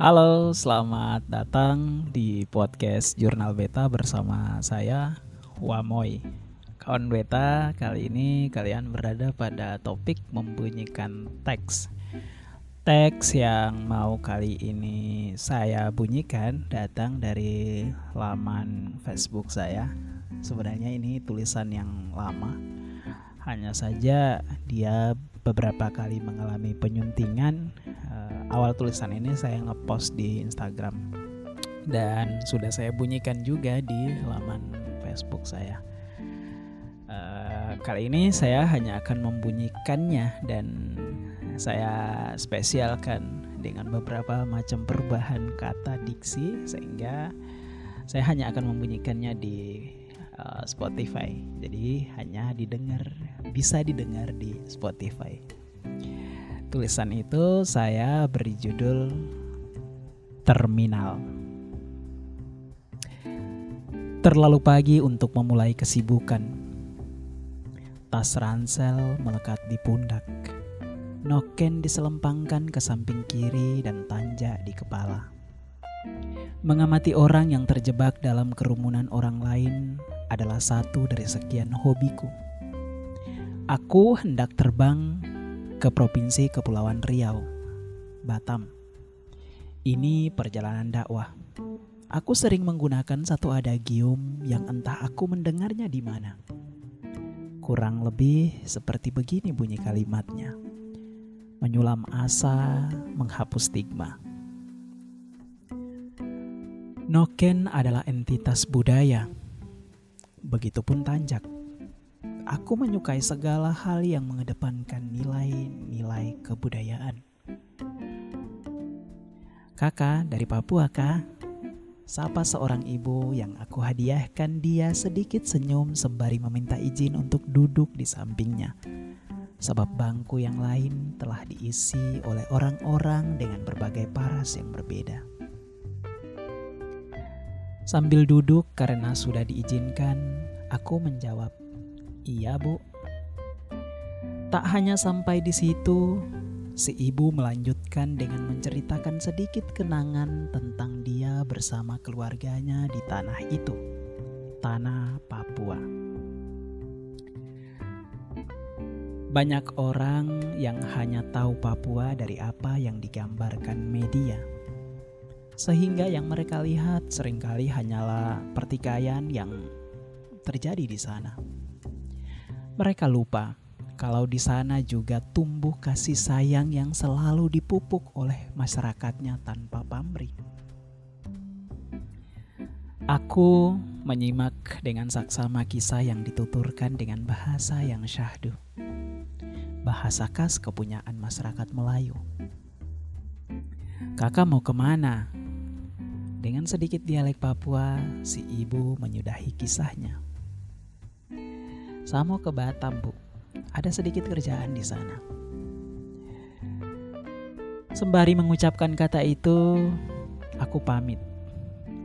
Halo, selamat datang di podcast Jurnal Beta bersama saya Wamoy. Kawan Beta, kali ini kalian berada pada topik membunyikan teks. Teks yang mau kali ini saya bunyikan datang dari laman Facebook saya. Sebenarnya ini tulisan yang lama. Hanya saja dia beberapa kali mengalami penyuntingan. Awal tulisan ini saya ngepost di Instagram dan sudah saya bunyikan juga di laman Facebook saya. Uh, kali ini saya hanya akan membunyikannya dan saya spesialkan dengan beberapa macam perubahan kata diksi sehingga saya hanya akan membunyikannya di uh, Spotify. Jadi hanya didengar bisa didengar di Spotify. Tulisan itu saya beri judul Terminal. Terlalu pagi untuk memulai kesibukan. Tas ransel melekat di pundak. Noken diselempangkan ke samping kiri dan tanja di kepala. Mengamati orang yang terjebak dalam kerumunan orang lain adalah satu dari sekian hobiku. Aku hendak terbang ke Provinsi Kepulauan Riau, Batam. Ini perjalanan dakwah. Aku sering menggunakan satu adagium yang entah aku mendengarnya di mana. Kurang lebih seperti begini bunyi kalimatnya. Menyulam asa, menghapus stigma. Noken adalah entitas budaya. Begitupun tanjak. Aku menyukai segala hal yang mengedepankan nilai-nilai kebudayaan. Kakak dari Papua, Kak. Sapa seorang ibu yang aku hadiahkan dia sedikit senyum sembari meminta izin untuk duduk di sampingnya. Sebab bangku yang lain telah diisi oleh orang-orang dengan berbagai paras yang berbeda. Sambil duduk karena sudah diizinkan, aku menjawab, "Iya, Bu." Tak hanya sampai di situ, si ibu melanjutkan dengan menceritakan sedikit kenangan tentang dia bersama keluarganya di tanah itu, tanah Papua. Banyak orang yang hanya tahu Papua dari apa yang digambarkan media, sehingga yang mereka lihat sering kali hanyalah pertikaian yang terjadi di sana. Mereka lupa kalau di sana juga tumbuh kasih sayang yang selalu dipupuk oleh masyarakatnya tanpa pamrih. Aku menyimak dengan saksama kisah yang dituturkan dengan bahasa yang syahdu. Bahasa khas kepunyaan masyarakat Melayu. Kakak mau ke mana? Dengan sedikit dialek Papua, si ibu menyudahi kisahnya. Saya mau ke Batam, Bu ada sedikit kerjaan di sana. Sembari mengucapkan kata itu, aku pamit.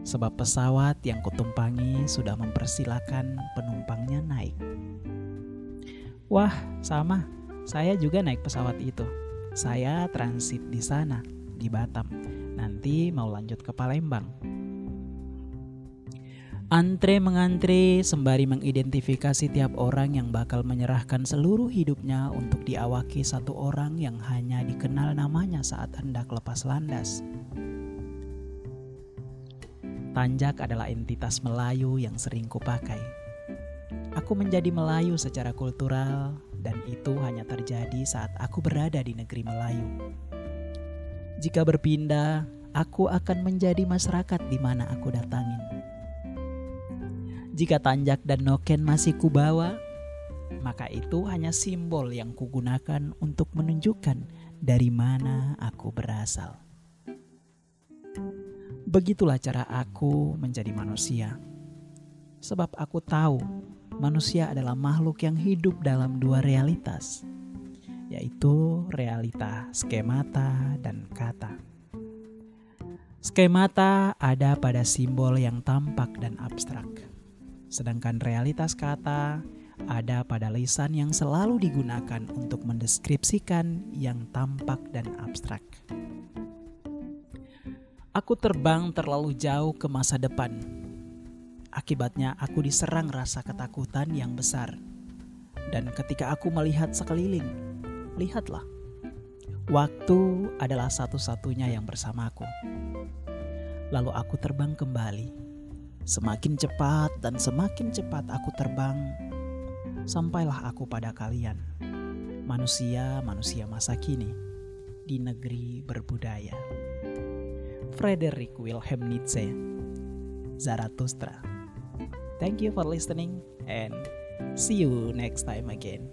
Sebab pesawat yang kutumpangi sudah mempersilahkan penumpangnya naik. Wah, sama. Saya juga naik pesawat itu. Saya transit di sana, di Batam. Nanti mau lanjut ke Palembang. Antre mengantre sembari mengidentifikasi tiap orang yang bakal menyerahkan seluruh hidupnya untuk diawaki satu orang yang hanya dikenal namanya saat hendak lepas landas. Tanjak adalah entitas Melayu yang sering kupakai. Aku menjadi Melayu secara kultural dan itu hanya terjadi saat aku berada di negeri Melayu. Jika berpindah, aku akan menjadi masyarakat di mana aku datangin. Jika tanjak dan noken masih kubawa, maka itu hanya simbol yang kugunakan untuk menunjukkan dari mana aku berasal. Begitulah cara aku menjadi manusia. Sebab aku tahu manusia adalah makhluk yang hidup dalam dua realitas, yaitu realita skemata dan kata. Skemata ada pada simbol yang tampak dan abstrak Sedangkan realitas kata ada pada lisan yang selalu digunakan untuk mendeskripsikan yang tampak dan abstrak. Aku terbang terlalu jauh ke masa depan. Akibatnya aku diserang rasa ketakutan yang besar. Dan ketika aku melihat sekeliling, lihatlah. Waktu adalah satu-satunya yang bersamaku. Lalu aku terbang kembali. Semakin cepat dan semakin cepat aku terbang, sampailah aku pada kalian, manusia-manusia masa kini di negeri berbudaya. Frederick Wilhelm Nietzsche, Zarathustra. Thank you for listening and see you next time again.